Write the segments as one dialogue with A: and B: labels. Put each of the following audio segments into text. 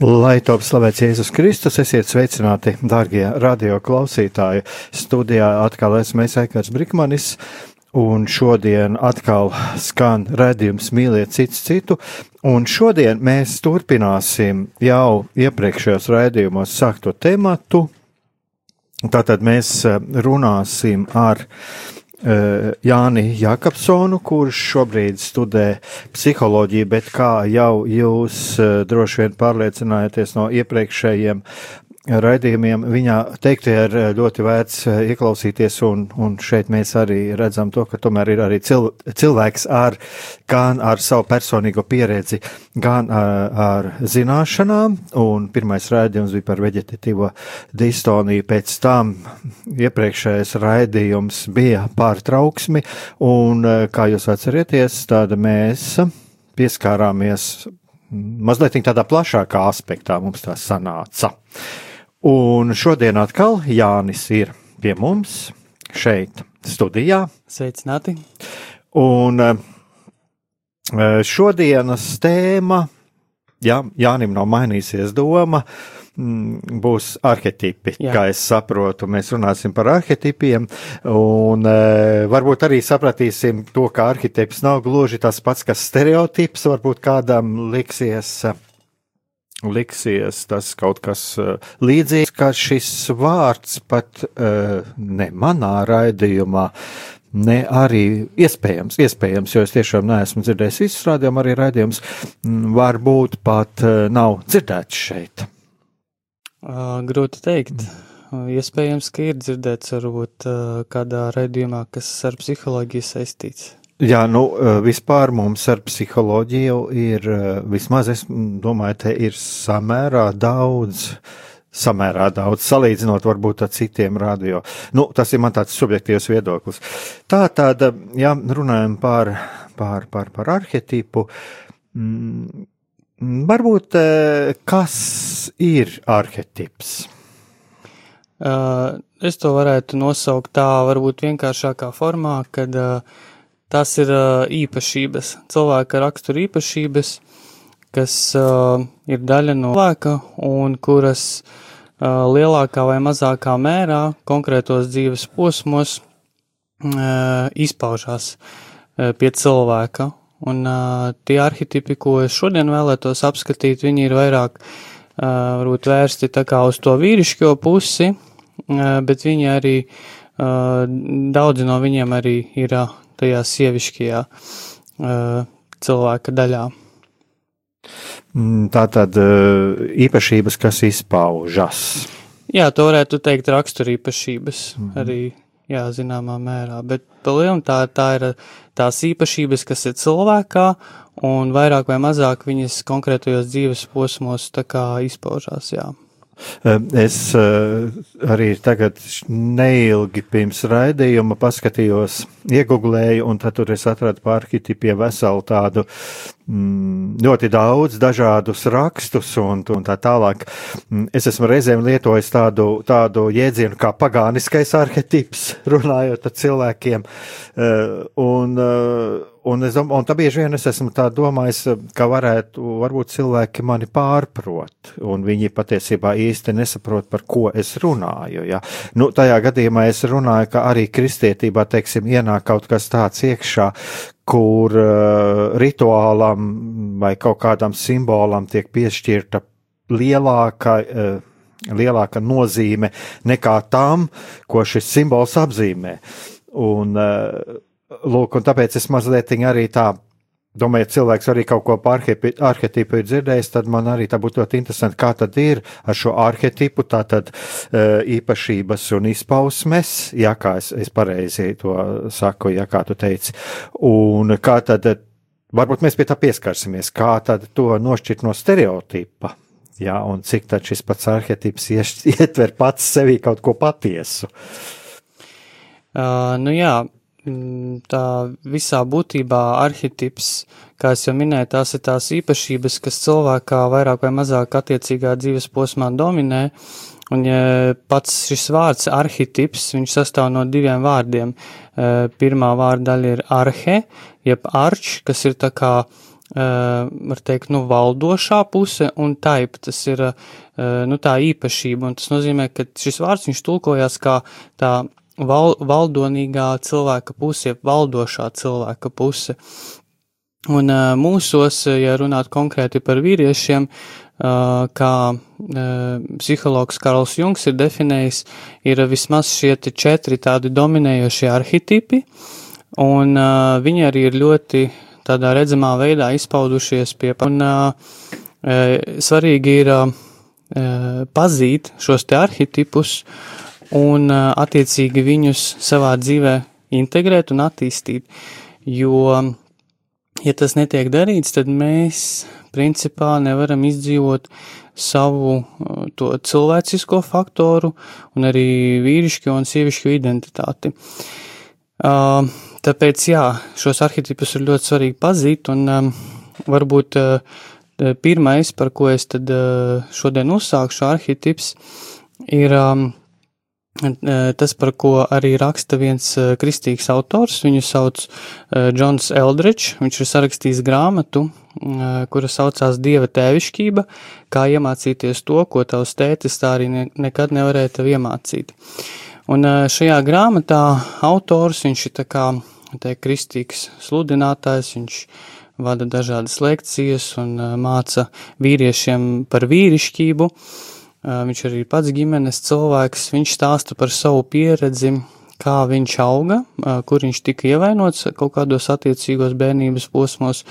A: Lai top slavēts Jēzus Kristus, esiet sveicināti, darbie radio klausītāji. Studijā atkal esmu Eikars Brikmanis, un šodien atkal skan redzējums mīliet cits citu, un šodien mēs turpināsim jau iepriekšējos redzējumos sākto tematu. Tātad mēs runāsim ar Eh, Jāni Jakobsonu, kurš šobrīd studē psiholoģiju, bet kā jau jūs eh, droši vien pārliecinājaties no iepriekšējiem raidījumiem. Viņā teiktie ir eh, ļoti vērts eh, ieklausīties, un, un šeit mēs arī redzam to, ka tomēr ir arī cil, cilvēks ar gan ar savu personīgo pieredzi, gan ar, ar zināšanām, un pirmais raidījums bija par veģetatīvo distoniju, pēc tam iepriekšējais raidījums bija par trauksmi, un eh, kā jūs atcerieties, tāda mēs pieskārāmies mazliet tādā plašākā aspektā mums tā sanāca. Un šodien atkal Jānis ir pie mums šeit, studijā.
B: Sveicināti!
A: Un eh, šodienas tēma, jā, Jānim nav mainīsies doma, mm, būs arhetipi, Jā. kā es saprotu. Mēs runāsim par arhetipiem, un e, varbūt arī sapratīsim to, ka arhetips nav gluži tas pats, kas stereotips, varbūt kādam liksies. E, liksies tas kaut kas uh, līdzīgs, kā šis vārds pat uh, ne manā raidījumā. Ne arī iespējams, iespējams, jo es tiešām neesmu dzirdējis visus rādījumus, arī raidījums varbūt pat uh, nav dzirdēts šeit.
B: Grūti teikt. Iespējams, ka ir dzirdēts varbūt kādā raidījumā, kas ar psiholoģiju saistīts.
A: Jā, nu, eh, vispār mums ar psiholoģiju ir, eh, vismaz es domāju, te ir samērā daudz, samērā daudz, salīdzinot varbūt ar citiem radio. Nu, tas ir man tāds subjektīvs viedoklis. Tā tad, ja runājam par, par, par, par arhetipu, mm, varbūt eh, kas ir arhetips?
B: Uh, es to varētu nosaukt tā, varbūt vienkāršākā formā, kad uh, Tās ir īpašības, cilvēka rakstura īpašības, kas ir daļa no cilvēka un kuras lielākā vai mazākā mērā konkrētos dzīves posmos izpaužās pie cilvēka. Un tie arhetipi, ko es šodien vēlētos apskatīt, viņi ir vairāk varbūt vērsti tā kā uz to vīrišķo pusi, bet viņi arī, daudzi no viņiem arī ir tajā sievišķajā uh, cilvēka daļā.
A: Mm, tā tad īpašības, kas izpaužas.
B: Jā, to varētu teikt raksturīpašības mm arī, jā, zināmā mērā, bet palielam tā, tā ir tās īpašības, kas ir cilvēkā, un vairāk vai mazāk viņas konkrētajos dzīves posmos tā kā izpaužās, jā.
A: Es arī tagad neilgi pirms raidījuma paskatījos, iegooglēju, un tur es atradu par arhitipiem veselu tādu mm, ļoti daudz dažādus rakstus un, un tā tālāk. Mm, es esmu reizēm lietojis tādu, tādu jēdzienu kā pagāniskais arhetips, runājot ar cilvēkiem. Un, Un, es un tā bieži vien es esmu tā domājis, ka varētu, varbūt cilvēki mani pārprot, un viņi patiesībā īsti nesaprot, par ko es runāju. Ja? Nu, tajā gadījumā es runāju, ka arī kristietībā, teiksim, ienāk kaut kas tāds iekšā, kur uh, rituālam vai kaut kādam simbolam tiek piešķirta lielāka uh, lielāka nozīme nekā tam, ko šis simbols apzīmē. Un, lūk, un tāpēc es mazliet arī tā Domāju, ja cilvēks arī kaut ko par arhetipu ir dzirdējis, tad man arī tā būtu ļoti interesanti, kā tad ir ar šo arhetipu, tātad īpašības un izpausmes, ja kā es, es pareizi to saku, ja kā tu teici, un kā tad, varbūt mēs pie tā pieskarsimies, kā tad to nošķirt no stereotipa. Jā, un cik tad šis pats arhetips ietver pats sevī kaut ko patiesu?
B: Uh, nu jā, tā visā būtībā arhetips, kā es jau minēju, tās ir tās īpašības, kas cilvēkā vairāk vai mazāk attiecīgā dzīves posmā dominē. Un ja pats šis vārds arhetips, viņš sastāv no diviem vārdiem. E, pirmā vārda daļa ir arhe, jeb arč, kas ir tā kā, e, var teikt, nu, valdošā puse, un taip, tas ir, e, nu, tā īpašība, un tas nozīmē, ka šis vārds, viņš tulkojās kā tā val, valdonīgā cilvēka puse, valdošā cilvēka puse. Un uh, mūsos, ja runāt konkrēti par vīriešiem, uh, kā uh, psihologs Karls Jungs ir definējis, ir vismaz šie četri tādi dominējošie arhetipi, un viņi arī ir ļoti tādā redzamā veidā izpaudušies pie, un svarīgi ir pazīt šos te arhetipus, uh, un attiecīgi viņus savā dzīvē integrēt un attīstīt. Jo, ja tas netiek darīts, tad mēs principā nevaram izdzīvot savu to cilvēcisko faktoru un arī vīrišķo un sievišķo identitāti. Tāpēc, jā, šos arhetipus ir ļoti svarīgi pazīt un varbūt pirmais, par ko es tad šodien uzsākšu arhetips, ir Tas, par ko arī raksta viens kristīgs autors, viņu sauc Džons Eldridge. Viņš ir sarakstījis grāmatu, kura saucās Dieva tēvišķība, kā iemācīties to, ko tavs tētis tā arī nekad nevarēja tev iemācīt. Un šajā grāmatā autors, viņš ir tā kā, tā kristīgs sludinātājs, viņš vada dažādas lekcijas un māca vīriešiem par vīrišķību. Uh, Viņš arī pats ģimenes cilvēks, viņš stāsta par savu pieredzi, kā viņš auga, kur viņš tika ievainots kaut kādos attiecīgos bērnības posmos,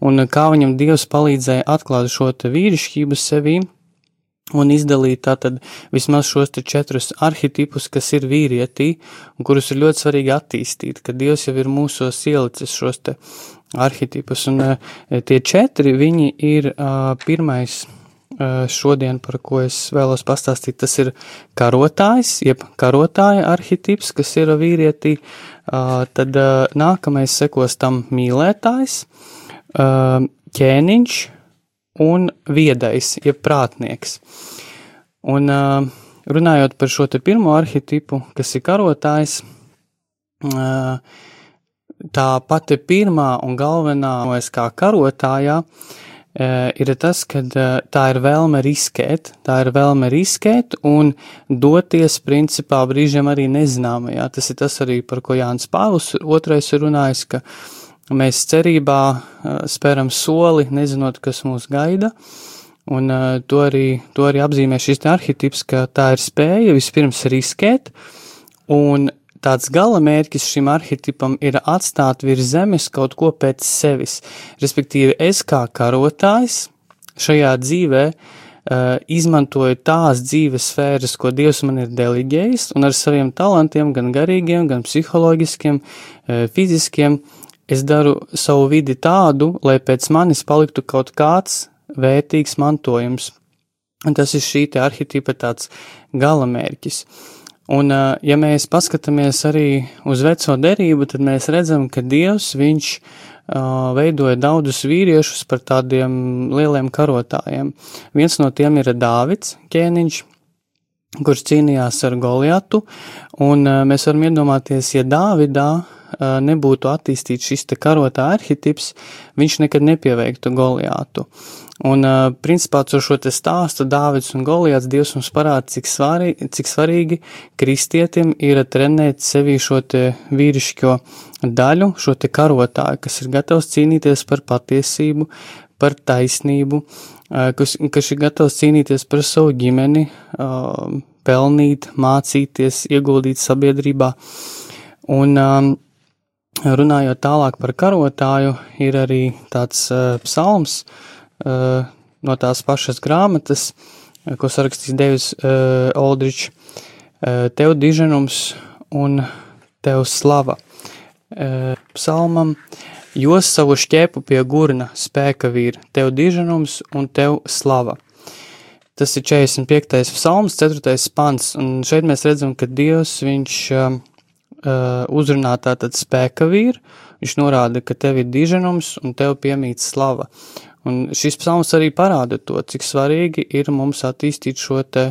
B: un kā viņam Dievs palīdzēja atklāt šo te vīrišķību sevī un izdalīt tātad vismaz šos te četrus arhetipus, kas ir vīrietī, un kurus ir ļoti svarīgi attīstīt, ka Dievs jau ir mūsos ielicis šos te arhetipus, un tie četri, viņi ir pirmais šodien, par ko es vēlos pastāstīt, tas ir karotājs, jeb karotāja arhetips, kas ir vīrietī. Tad nākamais sekos tam mīlētājs, ķēniņš un viedais, jeb prātnieks. Un runājot par šo te pirmo arhetipu, kas ir karotājs, tā pati pirmā un galvenā, kā karotājā, uh, Eh, ir tas, ka eh, tā ir vēlme riskēt, tā ir vēlme riskēt un doties principā brīžiem arī nezināmajā. Tas ir tas arī, par ko Jānis Pāvils otrais ir runājis, ka mēs cerībā eh, spēram soli, nezinot, kas mūs gaida. Un to arī, to arī apzīmē šis arhetips, ka tā ir spēja vispirms riskēt un tāds gala mērķis šim arhetipam ir atstāt virs zemes kaut ko pēc sevis. Respektīvi, es kā karotājs šajā dzīvē uh, izmantoju tās dzīves sfēras, ko Dievs man ir deliģējis, un ar saviem talantiem, gan garīgiem, gan psiholoģiskiem, uh, fiziskiem, es daru savu vidi tādu, lai pēc manis paliktu kaut kāds vērtīgs mantojums. Un tas ir šī te arhetipa tāds galamērķis. Un, ja mēs paskatāmies arī uz veco derību, tad mēs redzam, ka Dievs, viņš uh, veidoja daudzus vīriešus par tādiem lieliem karotājiem. Viens no tiem ir Dāvids ķēniņš, kurš cīnījās ar Goliatu, un uh, mēs varam iedomāties, ja Dāvidā nebūtu attīstīts šis te karotā arhetips, viņš nekad nepieveiktu Goliātu. Un, principā, ar šo stāstu Dāvids un Goliāts Dievs mums parāda, cik svarīgi, cik svarīgi kristietim ir trenēt sevī šo vīrišķo daļu, šo karotāju, kas ir gatavs cīnīties par patiesību, par taisnību, kas, kas ir gatavs cīnīties par savu ģimeni, pelnīt, mācīties, ieguldīt sabiedrībā. Un runājot tālāk par karotāju, ir arī tāds psalms no tās pašas grāmatas, ko sarakstīs Devis Oldričs, Tev diženums un Tev slava. Psalmam Jos savu šķēpu pie gurna, spēka vīri, tev diženums un tev slava. Tas ir 45. psalms, 4. pants, un šeit mēs redzam, ka Dievs, viņš uh, uzrunā tātad spēka vīru, viņš norāda, ka tev ir diženums un tev piemīt slava. Un šis psalms arī parāda to, cik svarīgi ir mums attīstīt šo te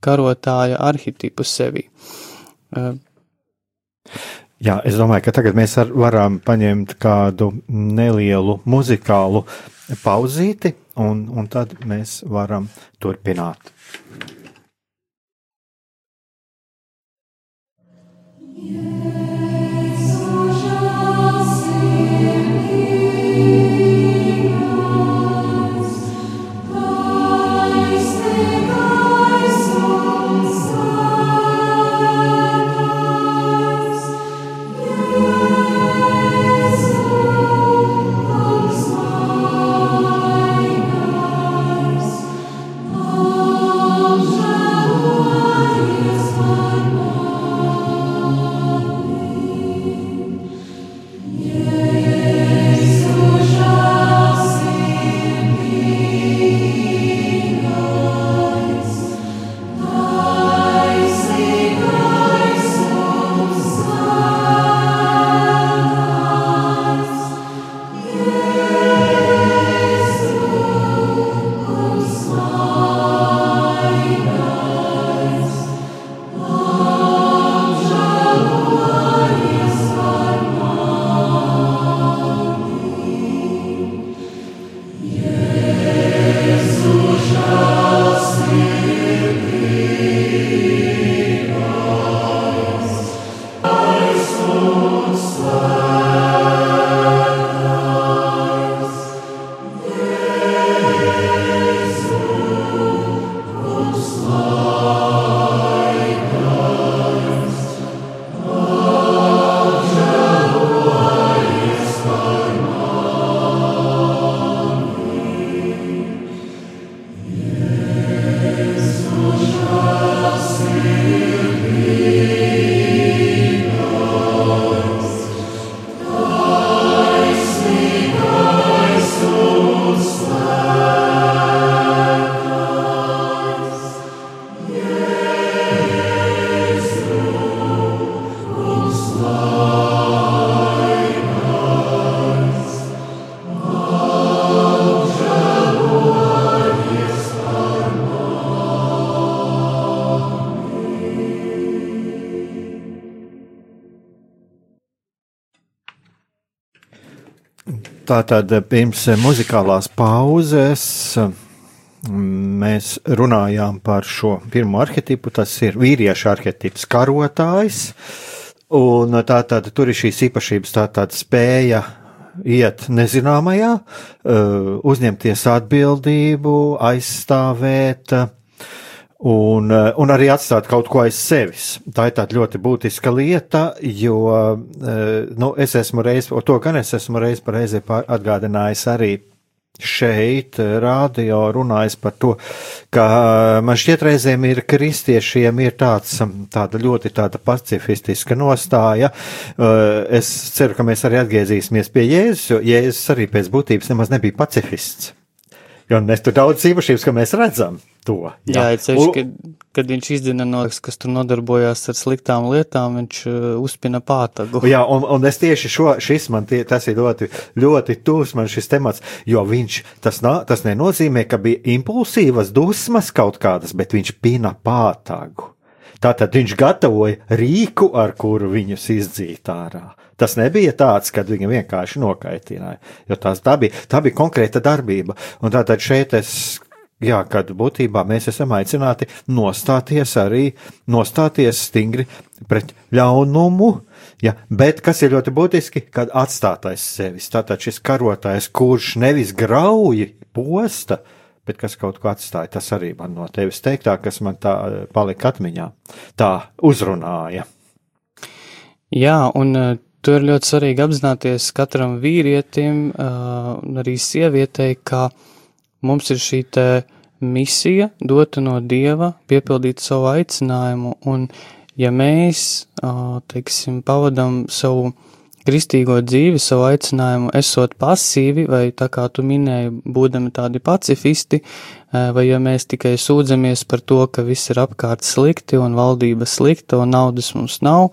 B: karotāja arhitipu sevi. Uh,
A: Jā, es domāju, ka tagad mēs ar, varam paņemt kādu nelielu muzikālu pauzīti, un, un tad mēs varam turpināt. Yeah. Tātad pirms muzikālās pauzes mēs runājām par šo pirmo arhetipu. Tas ir vīriešu arhetips, karotājs. Un tātad tur ir šīs īpašības, tātad spēja iet nezināmajā, uzņemties atbildību, aizstāvēt un, eh, un arī atstāt kaut ko aiz sevis. Tā ir tāda ļoti būtiska lieta, jo eh, nu, es esmu reiz, to gan es esmu reiz par reizi atgādinājis arī šeit, eh, rādio runājis par to, ka man šķiet reizēm ir kristiešiem ir tāds, tāda ļoti tāda pacifistiska nostāja. Es ceru, ka mēs arī atgriezīsimies pie Jēzus, jo Jēzus arī pēc būtības nemaz nebija pacifists. Jo mēs tur daudz īpašības, ka mēs redzam to.
B: Jā, jā ceļš, kad, kad viņš izdina no, kas tur nodarbojās ar sliktām lietām, viņš uh, uzpina pātagu.
A: Jā, un, un es tieši šo, šis man tie, tas ir ļoti, ļoti tūs man šis temats, jo viņš, tas, nā, tas nenozīmē, ka bija impulsīvas dusmas kaut kādas, bet viņš pina pātagu. Tātad viņš gatavoja rīku, ar kuru viņus izdzīt ārā. Tas nebija tāds, kad viņu vienkārši nokaitināja, jo tās, tā, bija, tā bija konkrēta darbība. Un tātad šeit es Jā, kad būtībā mēs esam aicināti nostāties arī, nostāties stingri pret ļaunumu, ja, bet kas ir ļoti būtiski, kad atstātais sevis, tātad šis karotājs, kurš nevis grauji posta, bet kas kaut ko atstāja, tas arī man no tevis teiktā, kas man tā eh, palika atmiņā, tā uzrunāja.
B: Jā, un uh, to ir ļoti svarīgi apzināties katram vīrietim, uh, arī sievietei, ka uh, Mums ir šī misija dota no Dieva, piepildīt savu aicinājumu, un ja mēs, teiksim, pavadam savu kristīgo dzīvi, savu aicinājumu, esot pasīvi, vai tā kā tu minēji, būdami tādi pacifisti, vai ja mēs tikai sūdzamies par to, ka viss ir apkārt slikti un valdība slikta un naudas mums nav,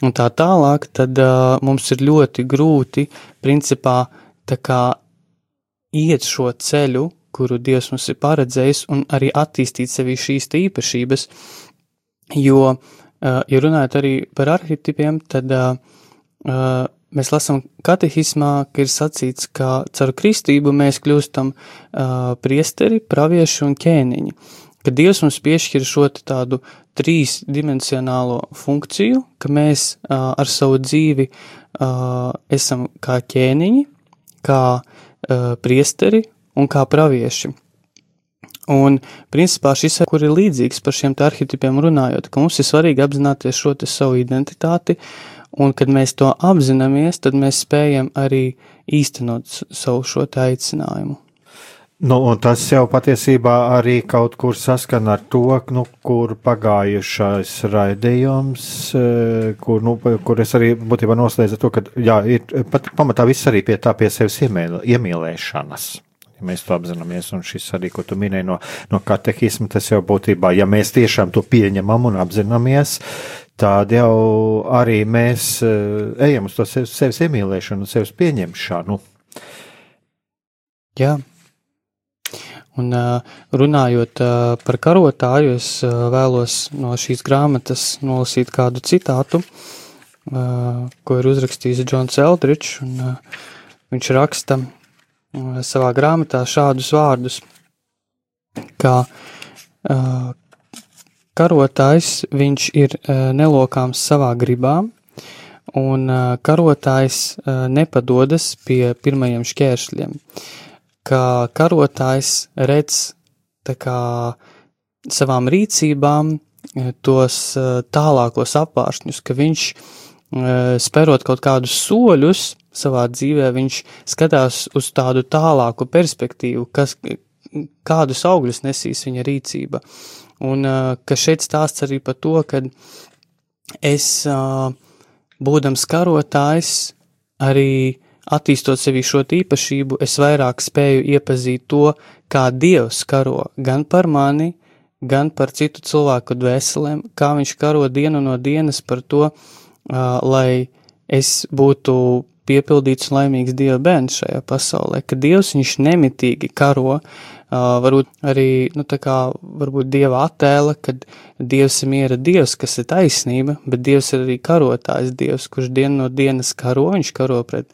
B: un tā tālāk, tad uh, mums ir ļoti grūti, principā, tā kā iet šo ceļu, kuru Dievs mums ir paredzējis, un arī attīstīt sevī šīs īpašības, jo, ja runājot arī par arhetipiem, tad mēs lasām katehismā, ka ir sacīts, ka caur kristību mēs kļūstam priesteri, pravieši un ķēniņi, ka Dievs mums piešķir šo tādu trīs dimensionālo funkciju, ka mēs uh, ar savu dzīvi uh, esam kā ķēniņi, kā uh, priesteri un kā pravieši. Un, principā, šis kur ir līdzīgs par šiem arhitipiem runājot, ka mums ir svarīgi apzināties šo savu identitāti, un kad mēs to apzināmies, tad mēs spējam arī īstenot savu šo aicinājumu.
A: Nu, tas jau patiesībā arī kaut kur saskan ar to, nu, kur pagājušais raidījums, eh, kur, nu, kur es arī būtībā noslēdzu to, ka, jā, ir pat pamatā viss arī pie tā pie sevis iemīlēšanas ja mēs to apzināmies, un šis arī, ko tu minēji no, no katehisma, tas jau būtībā, ja mēs tiešām to pieņemam un apzināmies, tad jau arī mēs uh, ejam uz to sevis, sevis iemīlēšanu un sevis pieņemšanu.
B: Jā. Un runājot par karotāju, es vēlos no šīs grāmatas nolasīt kādu citātu, ko ir uzrakstījis Džons Eldričs, un viņš raksta, savā grāmatā šādus vārdus, kā karotājs viņš ir nelokāms savā gribā, un karotājs nepadodas pie pirmajiem šķēršļiem, kā karotājs redz kā savām rīcībām tos tālākos apvāršņus, ka viņš sperot kaut kādus soļus, savā dzīvē viņš skatās uz tādu tālāku perspektīvu, kas, kādus augļus nesīs viņa rīcība. Un ka šeit stāsts arī par to, ka es, būdams karotājs, arī attīstot sevi šo īpašību, es vairāk spēju iepazīt to, kā Dievs karo gan par mani, gan par citu cilvēku dvēselēm, kā viņš karo dienu no dienas par to, lai es būtu piepildīts laimīgs Dieva bērns šajā pasaulē, ka Dievs viņš nemitīgi karo, varbūt arī, nu, tā kā, varbūt Dieva attēla, kad Dievs ir miera Dievs, kas ir taisnība, bet Dievs ir arī karotājs Dievs, kurš dienu no dienas karo, viņš karo pret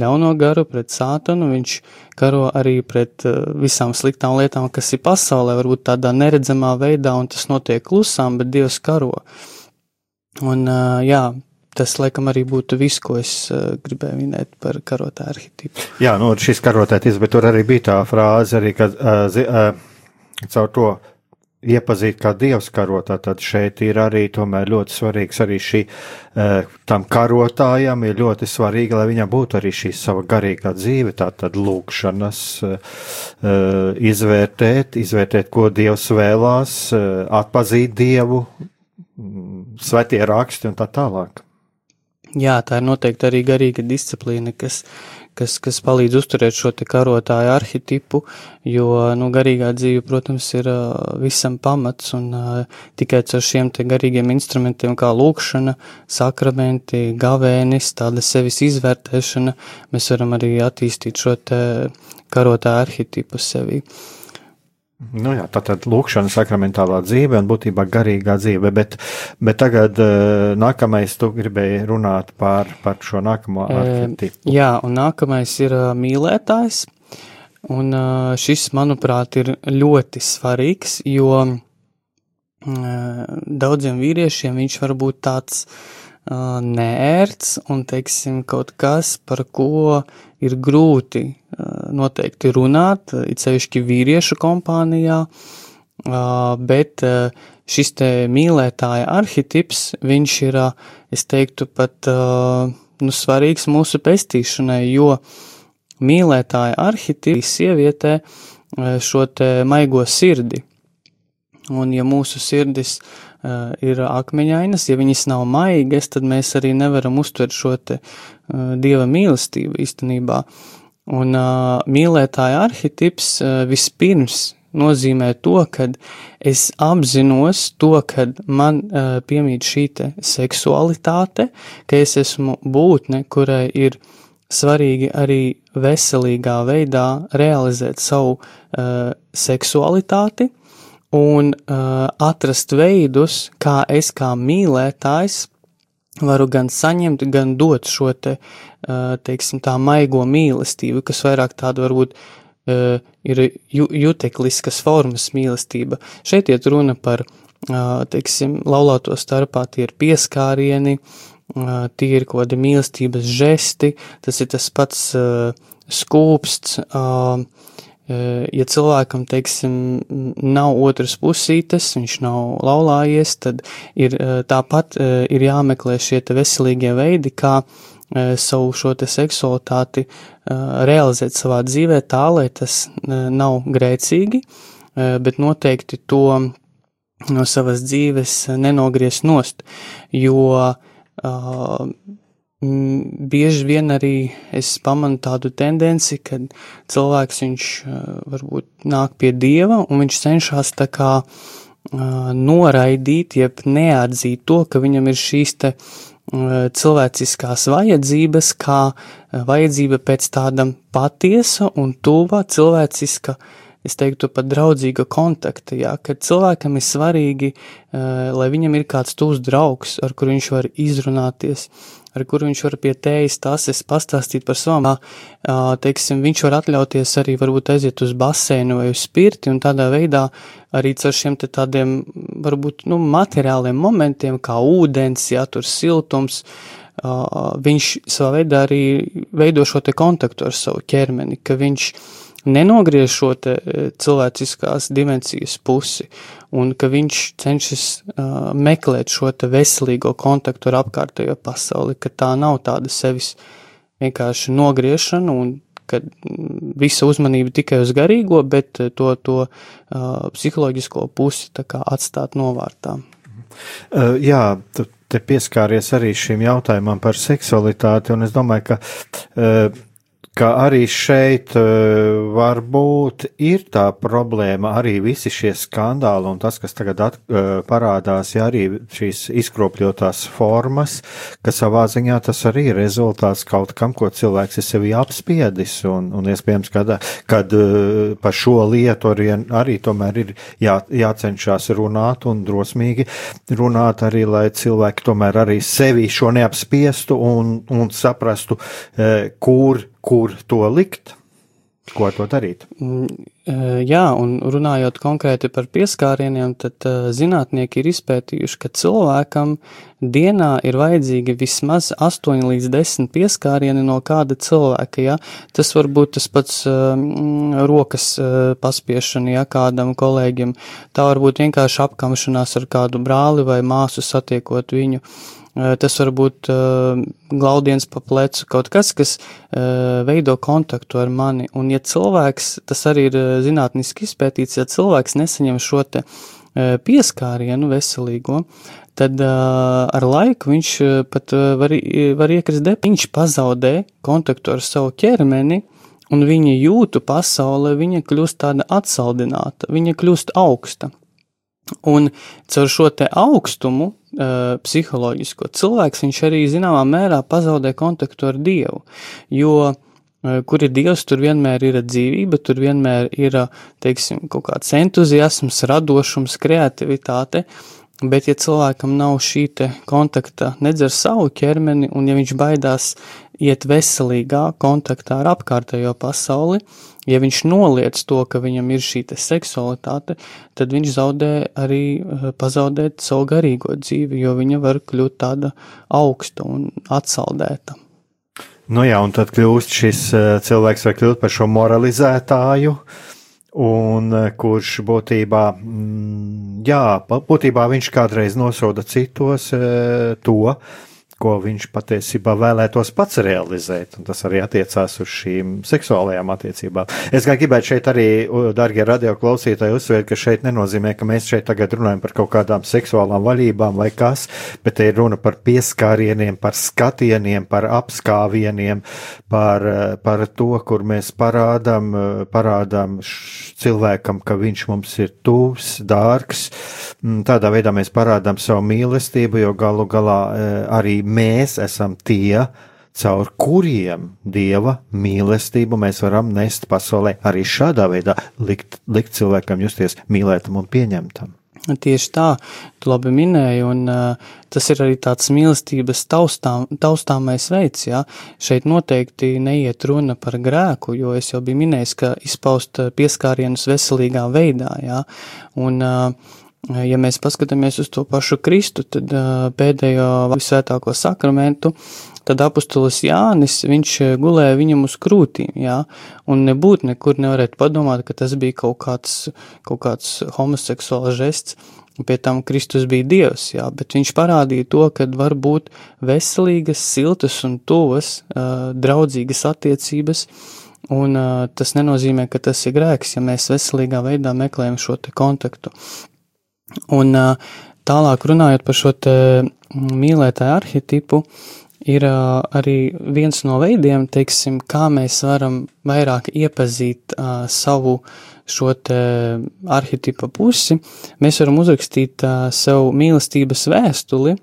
B: ļauno garu, pret sātanu, viņš karo arī pret visām sliktām lietām, kas ir pasaulē, varbūt tādā neredzamā veidā, un tas notiek klusām, bet Dievs karo. Un, jā, tas, laikam, arī būtu viss, ko es uh, gribēju minēt par karotāju arhitektu.
A: Jā, nu, šis karotētis, bet tur arī bija tā frāze, arī, ka uh, zi, uh, caur to iepazīt kā dievs karotā, tad šeit ir arī tomēr ļoti svarīgs arī šī, uh, tam karotājam ir ļoti svarīgi, lai viņam būtu arī šī sava garīgā dzīve, tā tad lūkšanas, uh, izvērtēt, izvērtēt, ko dievs vēlās, uh, atpazīt dievu, svētie raksti un tā tālāk.
B: Jā, tā ir noteikti arī garīga disciplīna, kas, kas, kas palīdz uzturēt šo te karotāju arhetipu, jo, nu, garīgā dzīve, protams, ir uh, visam pamats, un uh, tikai ar šiem te garīgiem instrumentiem kā lūkšana, sakramenti, gavēnis, tāda sevis izvērtēšana, mēs varam arī attīstīt šo te karotāju arhetipu sevi. Uh,
A: Nu jā, tā tad lūkšana, sakramentālā dzīve un būtībā garīgā dzīve, bet, bet tagad uh, nākamais tu gribēji runāt par, par šo nākamo arhetipu.
B: E, jā, un nākamais ir uh, mīlētājs. Un šis, manuprāt, ir ļoti svarīgs, jo daudziem vīriešiem viņš var būt tāds neērts un, teiksim, kaut kas, par ko ir grūti noteikti runāt, it sevišķi vīriešu kompānijā, bet šis te mīlētāja arhetips, viņš ir, es teiktu, pat, nu, svarīgs mūsu pestīšanai, jo mīlētāja arhetips sievietē šo te maigo sirdi. Un ja mūsu sirdis uh, ir akmeņainas, ja viņas nav maigas, tad mēs arī nevaram uztvert šo te uh, dieva mīlestību īstenībā. Un uh, mīlētāja arhetips uh, vispirms nozīmē to, ka es apzinos to, ka man uh, piemīt šī te seksualitāte, ka es esmu būtne, kurai ir svarīgi arī veselīgā veidā realizēt savu uh, seksualitāti, un uh, atrast veidus, kā es kā mīlētājs varu gan saņemt, gan dot šo te, uh, teiksim, tā maigo mīlestību, kas vairāk tāda varbūt uh, ir ju, jutekliskas formas mīlestība. Šeit iet runa par, uh, teiksim, laulāto starpā tie ir pieskārieni, uh, tie ir kaut kādi mīlestības žesti, tas ir tas pats uh, skūpsts, uh, ja cilvēkam, teiksim, nav otras pusītes, viņš nav laulājies, tad ir tāpat ir jāmeklē šie te veselīgie veidi, kā savu šo te seksualitāti realizēt savā dzīvē tā, lai tas nav grēcīgi, bet noteikti to no savas dzīves nenogriez nost, jo bieži vien arī es pamanu tādu tendenci, ka cilvēks viņš varbūt nāk pie dieva un viņš cenšas tā kā noraidīt, jeb neatzīt to, ka viņam ir šīs te cilvēciskās vajadzības, kā vajadzība pēc tāda patiesa un tuva cilvēciska, es teiktu, pat draudzīga kontakta, jā, kad cilvēkam ir svarīgi, lai viņam ir kāds tūs draugs, ar kur viņš var izrunāties, ar kuru viņš var pie tējas tases pastāstīt par savām, teiksim, viņš var atļauties arī varbūt aiziet uz baseinu vai uz spirti un tādā veidā arī ar šiem te tādiem, varbūt, nu, materiāliem momentiem, kā ūdens, jā, tur siltums, viņš savā veidā arī veido šo te kontaktu ar savu ķermeni, ka viņš nenogriež šo te cilvēciskās dimensijas pusi un ka viņš cenšas uh, meklēt šo veselīgo kontaktu ar apkārtējo pasauli, ka tā nav tāda sevis vienkārši nogriešana un ka visa uzmanība tikai uz garīgo, bet to, to uh, psiholoģisko pusi atstāt novārtā.
A: Uh, jā, tu te pieskāries arī šim jautājumam par seksualitāti, un es domāju, ka uh, ka arī šeit uh, varbūt ir tā problēma, arī visi šie skandāli un tas, kas tagad at, uh, parādās, ja arī šīs izkropļotās formas, ka savā ziņā tas arī ir rezultāts kaut kam, ko cilvēks ir sevi apspiedis, un, un iespējams, kad, kad uh, par šo lietu arī, arī tomēr ir jā, jācenšas runāt un drosmīgi runāt arī, lai cilvēki tomēr arī sevi šo neapspiestu un, un saprastu, kur kur to likt, ko to darīt. Mm,
B: e, jā, un runājot konkrēti par pieskārieniem, tad uh, zinātnieki ir izpētījuši, ka cilvēkam dienā ir vajadzīgi vismaz 8 līdz 10 pieskārieni no kāda cilvēka, ja? Tas var būt tas pats uh, rokas paspiešana, ja kādam kolēģim, tā var būt vienkārši apkamšanās ar kādu brāli vai māsu satiekot viņu. Uh, Tas var būt glaudiens pa plecu, kaut kas, kas veido kontaktu ar mani. Un ja cilvēks, tas arī ir zinātniski izpētīts, ja cilvēks nesaņem šo te pieskārienu veselīgo, tad uh, ar laiku viņš pat var, var iekrist dep, viņš pazaudē kontaktu ar savu ķermeni, un viņa jūtu pasaulē, viņa kļūst tāda atsaldināta, viņa kļūst augsta. Un caur šo te augstumu uh, psiholoģisko cilvēks viņš arī zināmā mērā pazaudē kontaktu ar Dievu, jo uh, kur ir Dievs, tur vienmēr ir dzīvība, tur vienmēr ir, teiksim, kaut kāds entuziasms, radošums, kreativitāte, Bet, ja cilvēkam nav šī kontakta nedz ar savu ķermeni, un ja viņš baidās iet veselīgā kontaktā ar apkārtējo pasauli, ja viņš noliec to, ka viņam ir šī seksualitāte, tad viņš zaudē arī eh, pazaudēt savu garīgo dzīvi, jo viņa var kļūt tāda augsta un atsaldēta.
A: Nu jā, un tad kļūst šis eh, cilvēks var kļūt par šo moralizētāju, Un eh, kurš būtībā, mm, jā, būtībā viņš kādreiz nosoda citos to, ko viņš patiesībā vēlētos pats realizēt, un tas arī attiecās uz šīm seksuālajām attiecībām. Es kā gribētu šeit arī, darbie radio klausītāji, uzsvērt, ka šeit nenozīmē, ka mēs šeit tagad runājam par kaut kādām seksuālām vaļībām vai kas, bet te ir runa par pieskārieniem, par skatieniem, par apskāvieniem, par, par to, kur mēs parādām, parādām cilvēkam, ka viņš mums ir tuvs, dārgs. Mm, tādā veidā mēs parādām savu mīlestību, jo galu galā e, arī mēs esam tie, caur kuriem dieva mīlestību mēs varam nest pasaulē, arī šādā veidā likt, likt cilvēkam justies mīlētam un pieņemtam.
B: Tieši tā, tu labi minēji, un uh, tas ir arī tāds mīlestības taustām, taustāmais veids, jā. Šeit noteikti neiet runa par grēku, jo es jau biju minējis, ka izpaust pieskārienus veselīgā veidā, jā. Un, uh, ja mēs paskatāmies uz to pašu Kristu, tad pēdējo visvētāko sakramentu, tad apustulis Jānis, viņš gulēja viņam uz krūtīm, jā, un nebūt nekur nevarētu padomāt, ka tas bija kaut kāds, kaut kāds homoseksuāls žests, pie tam Kristus bija Dievs, jā, bet viņš parādīja to, ka var būt veselīgas, siltas un tuvas, draudzīgas attiecības, un tas nenozīmē, ka tas ir grēks, ja mēs veselīgā veidā meklējam šo te kontaktu. Un tālāk runājot par šo te mīlētāju arhetipu, ir arī viens no veidiem, teiksim, kā mēs varam vairāk iepazīt savu šo arhetipa pusi. Mēs varam uzrakstīt sev mīlestības vēstuli,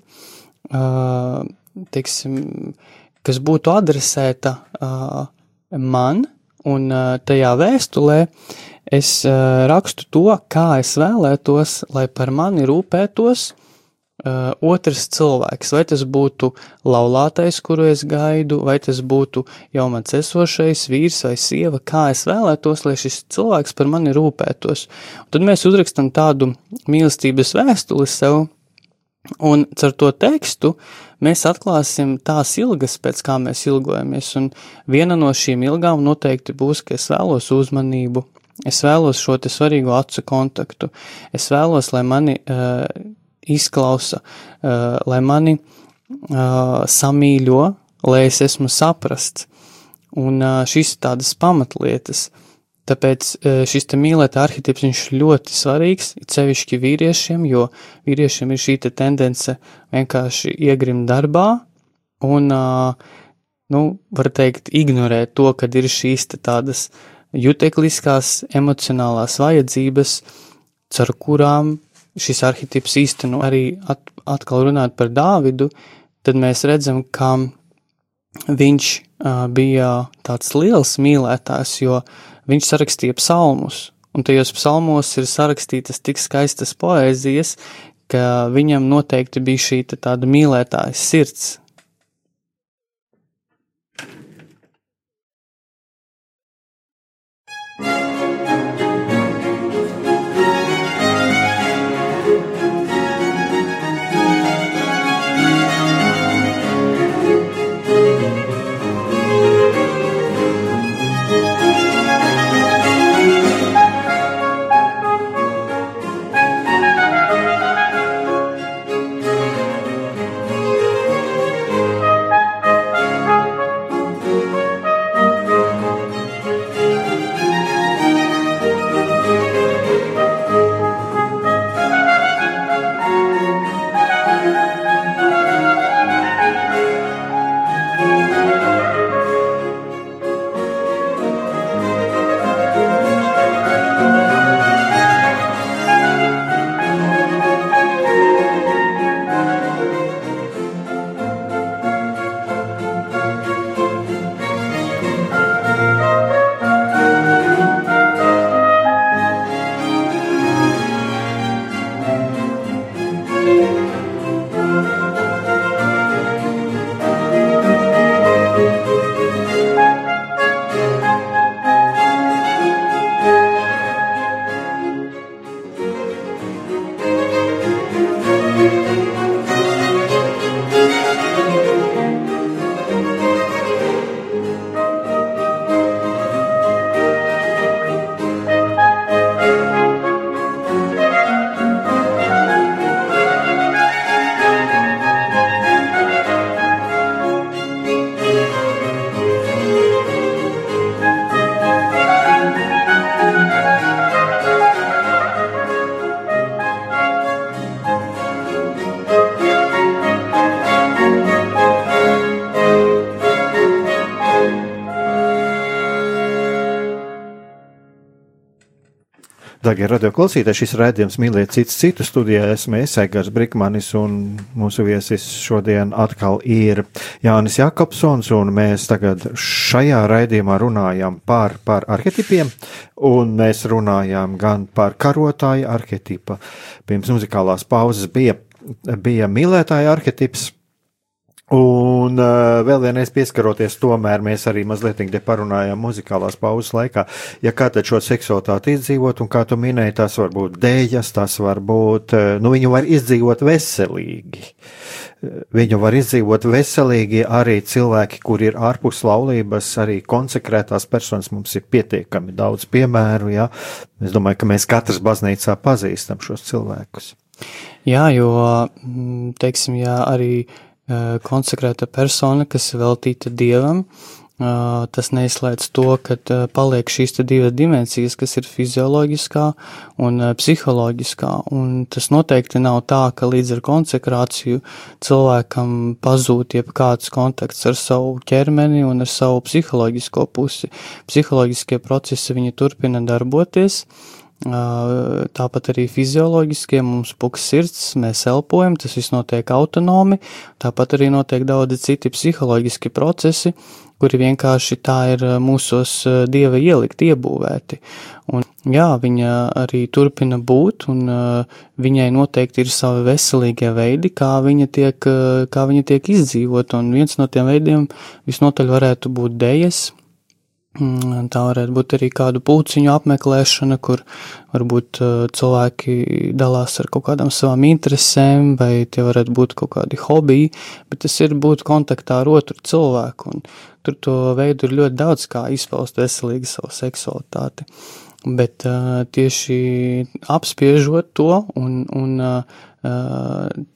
B: teiksim, kas būtu adresēta man, un tajā vēstulē es uh, rakstu to, kā es vēlētos, lai par mani rūpētos uh, otrs cilvēks. Vai tas būtu laulātais, kuru es gaidu, vai tas būtu jau mans esošais vīrs vai sieva, kā es vēlētos, lai šis cilvēks par mani rūpētos. Un tad mēs uzrakstam tādu mīlestības vēstuli sev, un ar to tekstu mēs atklāsim tās ilgas, pēc kā mēs ilgojamies, un viena no šīm ilgām noteikti būs, ka es vēlos uzmanību, Es vēlos šo te svarīgo acu kontaktu. Es vēlos, lai mani uh, izklausa, uh, lai mani uh, samīļo, lai es esmu saprasts. Un uh, šīs ir tādas pamatlietas. Tāpēc uh, šis te mīlēta arhitips viņš ļoti svarīgs, it sevišķi vīriešiem, jo vīriešiem ir šī te tendence vienkārši iegrimt darbā un, uh, nu, var teikt, ignorēt to, kad ir šīs te tādas uh, jutekliskās emocionālās vajadzības, caur kurām šis arhitips īsteno arī at, atkal runāt par Dāvidu, tad mēs redzam, ka viņš uh, bija tāds liels mīlētājs, jo viņš sarakstīja psalmus, un tajos psalmos ir sarakstītas tik skaistas poēzijas, ka viņam noteikti bija šī tāda mīlētājas sirds,
A: Darbie radioklausītāji, šis raidījums mīliet citu citu studijā. Esmu Esēgars Brikmanis un mūsu viesis šodien atkal ir Jānis Jakobsons, un mēs tagad šajā raidījumā runājam par, par arhetipiem, un mēs runājām gan par karotāju arhetipu. Pirms muzikālās pauzes bija, bija mīlētāja arhetips Un uh, vēl vienreiz pieskaroties, tomēr mēs arī mazliet parunājām muzikālās pauzes laikā. Ja kā tad šo seksualitāti izdzīvot, un kā tu minēji, tas var būt dēļas, tas var būt, uh, nu viņu var izdzīvot veselīgi. Viņu var izdzīvot veselīgi arī cilvēki, kur ir ārpus laulības, arī konsekrētās personas mums ir pietiekami daudz piemēru, jā. Es domāju, ka mēs katrs baznīcā pazīstam šos cilvēkus.
B: Jā, jo, teiksim, jā, arī Eh, konsekrēta persona, kas veltīta dievam. Tas neizslēdz to, ka paliek šīs divas dimensijas, kas ir fizioloģiskā un psiholoģiskā. Un tas noteikti nav tā, ka līdz ar konsekrāciju cilvēkam pazūd jebkāds kontakts ar savu ķermeni un ar savu psiholoģisko pusi. Psiholoģiskie procesi viņi turpina darboties. Uh, Tāpat arī fizioloģiskie. Mums puks sirds, mēs elpojam, tas viss notiek autonomi, tāpat arī notiek daudzi citi psiholoģiski procesi, kuri vienkārši tā ir mūsos dieva ielikt, iebūvēti. Un jā, viņa arī turpina būt, un viņai noteikti ir savi veselīgie veidi, kā viņa tiek, kā viņa tiek izdzīvot, un viens no tiem veidiem visnotaļ varētu būt dējas, tā varētu būt arī kādu pūciņu apmeklēšana, kur varbūt uh, cilvēki dalās ar kaut kādām savām interesēm, vai tie varētu būt kaut kādi hobiji, bet tas ir būt kontaktā ar otru cilvēku, un tur to veidu ir ļoti daudz, kā izpaust veselīgi savu seksualitāti. Bet uh, tieši apspiežot to un, un uh,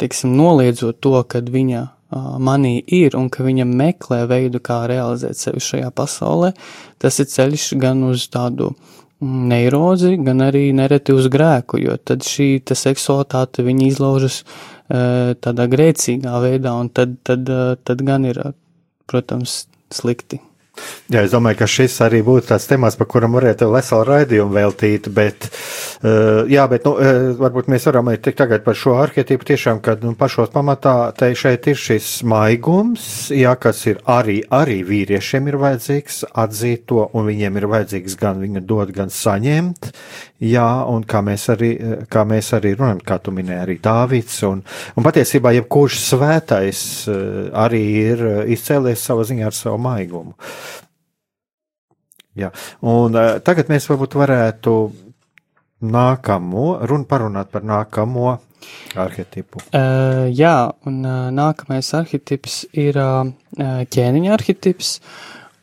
B: teiksim, noliedzot to, kad viņa manī ir un ka viņa meklē veidu, kā realizēt sevi šajā pasaulē, tas ir ceļš gan uz tādu mm, neirozi, gan arī nereti uz grēku, jo tad šī seksualitāte viņa izlaužas tādā grēcīgā veidā, un tad, tad, tad gan ir, protams, slikti.
A: Jā, es domāju, ka šis arī būtu tāds temats, par kuram varētu veselu raidījumu veltīt, bet, uh, jā, bet, nu, uh, varbūt mēs varam arī tikt tagad par šo arhetipu tiešām, kad, nu, pašos pamatā te šeit ir šis maigums, jā, kas ir arī, arī vīriešiem ir vajadzīgs atzīt to, un viņiem ir vajadzīgs gan viņu dot, gan saņemt, jā, un kā mēs arī, kā mēs arī runājam, kā tu minēji, arī Dāvids, un, un patiesībā jebkurš svētais uh, arī ir izcēlies savā ziņā ar savu maigumu. Jā. Un uh, tagad mēs varbūt varētu nākamo runu parunāt par nākamo arhetipu.
B: Uh, jā, un uh, nākamais arhetips ir uh, ķēniņa arhetips.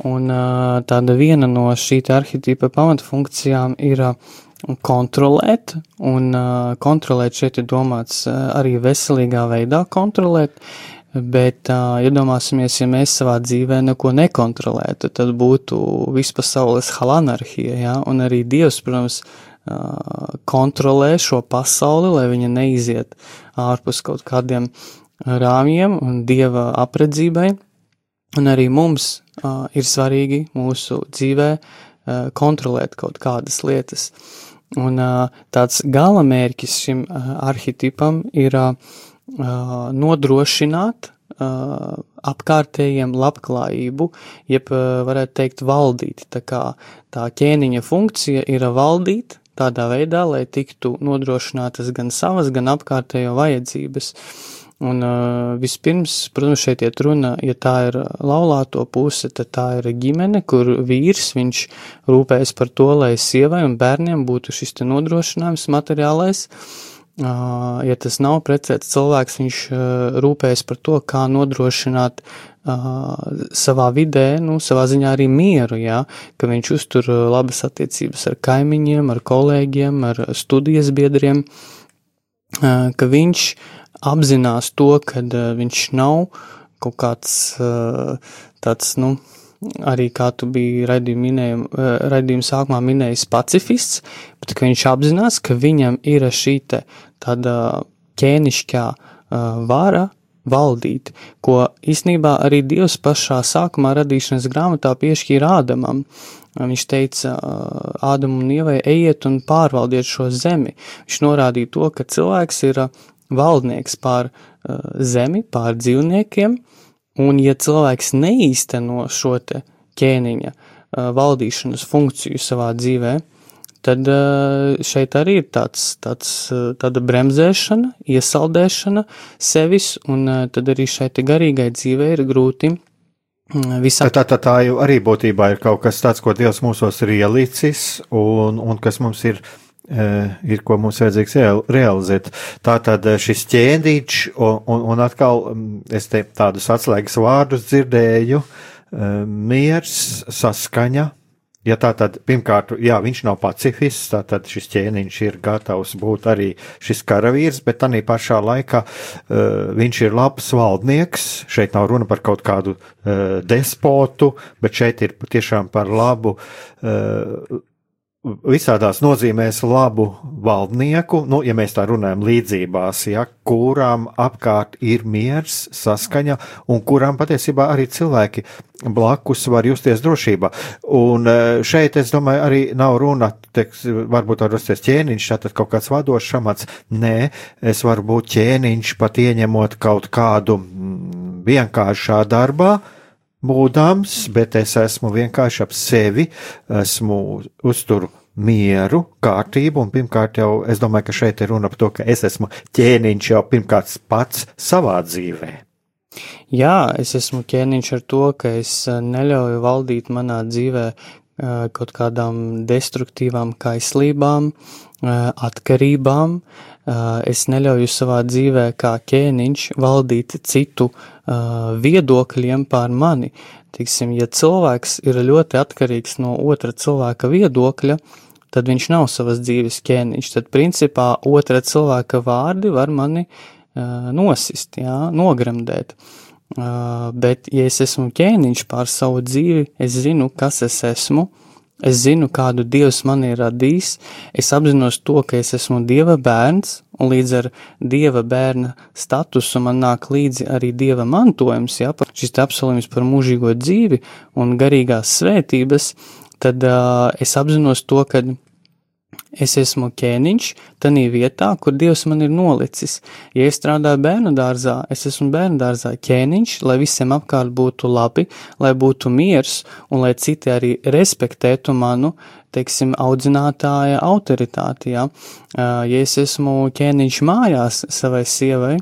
B: Un uh, tāda viena no šī arhetipa pamatfunkcijām ir uh, kontrolēt, un uh, kontrolēt šeit ir domāts uh, arī veselīgā veidā kontrolēt, Bet uh, iedomāsimies, ja mēs savā dzīvē neko nekontrolētu, tad būtu vispasaules halanarhija, ja? un arī Dievs, protams, uh, kontrolē šo pasauli, lai viņa neiziet ārpus kaut kādiem rāmjiem un Dieva apredzībai. Un arī mums uh, ir svarīgi mūsu dzīvē uh, kontrolēt kaut kādas lietas. Un uh, tāds galamērķis šim uh, arhetipam ir uh, nodrošināt apkārtējiem labklājību, jeb varētu teikt valdīt. Tā kā tā ķēniņa funkcija ir valdīt tādā veidā, lai tiktu nodrošinātas gan savas, gan apkārtējo vajadzības. Un vispirms, protams, šeit iet runa, ja tā ir laulāto puse, tad tā ir ģimene, kur vīrs, viņš rūpējas par to, lai sievai un bērniem būtu šis te nodrošinājums materiālais, uh, ja tas nav precēts cilvēks, viņš rūpējas par to, kā nodrošināt savā vidē, nu, savā ziņā arī mieru, jā, ka viņš uztur labas attiecības ar kaimiņiem, ar kolēģiem, ar studijas biedriem, ka viņš apzinās to, ka viņš nav kaut kāds tāds, nu, arī kā tu biji raidījuma sākumā minējis pacifists, bet viņš apzinās, ka viņam ir šī tāda ķēnišķā vara valdīt, ko īsnībā arī Dievs pašā sākumā radīšanas grāmatā piešķīra Ādamam. Viņš teica Ādamu un Ievai, ejiet un pārvaldiet šo zemi. Viņš norādīja to, ka cilvēks ir valdnieks pār zemi, pār dzīvniekiem, un ja cilvēks neīsteno šo te ķēniņa valdīšanas funkciju savā dzīvē, tad šeit arī ir tāds, tāds, tāda bremzēšana, iesaldēšana sevis, un tad arī šeit garīgai dzīvē ir grūti
A: Mm, visā. Tā, tā, tā jau arī būtībā ir kaut kas tāds, ko Dievs mūsos ir ielicis un, un kas mums ir. Ir ko mums vajadzīgs realizēt. Tā tad šis ķēdīčs, un, un, un atkal es te tādus atslēgas vārdus dzirdēju, miers, saskaņa, Ja tā tad, pirmkārt, jā, viņš nav pacifists, tad šis ķēniņš ir gatavs būt arī šis karavīrs, bet tā pašā laikā uh, viņš ir labs valdnieks. Šeit nav runa par kaut kādu uh, despotu, bet šeit ir tiešām par labu uh, visādās nozīmēs labu valdnieku, nu, ja mēs tā runājam līdzībās, ja, kurām apkārt ir miers, saskaņa, un kurām patiesībā arī cilvēki blakus var justies drošībā. Un e, šeit, es domāju, arī nav runa, teiks, varbūt var rasties ķēniņš, tātad kaut kāds vadošs amats. Nē, es varu būt ķēniņš pat ieņemot kaut kādu mm, vienkāršā darbā, būdams, bet es esmu vienkārši ap sevi, esmu uzturu mieru, kārtību, un pirmkārt jau es domāju, ka šeit ir runa par to, ka es esmu ķēniņš jau pirmkārt pats savā dzīvē.
B: Jā, es esmu ķēniņš ar to, ka es eh, neļauju valdīt manā dzīvē eh, kaut kādām destruktīvām kaislībām, eh, atkarībām. Es neļauju savā dzīvē kā ķēniņš valdīt citu viedokļiem pār mani. Tiksim, ja cilvēks ir ļoti atkarīgs no otra cilvēka viedokļa, tad viņš nav savas dzīves ķēniņš. Tad, principā, otra cilvēka vārdi var mani uh, nosist, jā, nogremdēt. Uh, bet, ja es esmu ķēniņš pār savu dzīvi, es zinu, kas es esmu, es zinu, kādu Dievs man ir radījis, es apzinos to, ka es esmu Dieva bērns, un līdz ar Dieva bērna statusu man nāk līdzi arī Dieva mantojums, jā, par šis apsolījums par mūžīgo dzīvi un garīgās svētības, tad uh, es apzinos to, ka es esmu ķēniņš tanī vietā, kur Dievs man ir nolicis. Ja es strādāju bērnu dārzā, es esmu bērnu dārzā ķēniņš, lai visiem apkārt būtu labi, lai būtu miers un lai citi arī respektētu manu, teiksim, audzinātāja autoritāti. Ja, ja es esmu ķēniņš mājās savai sievai,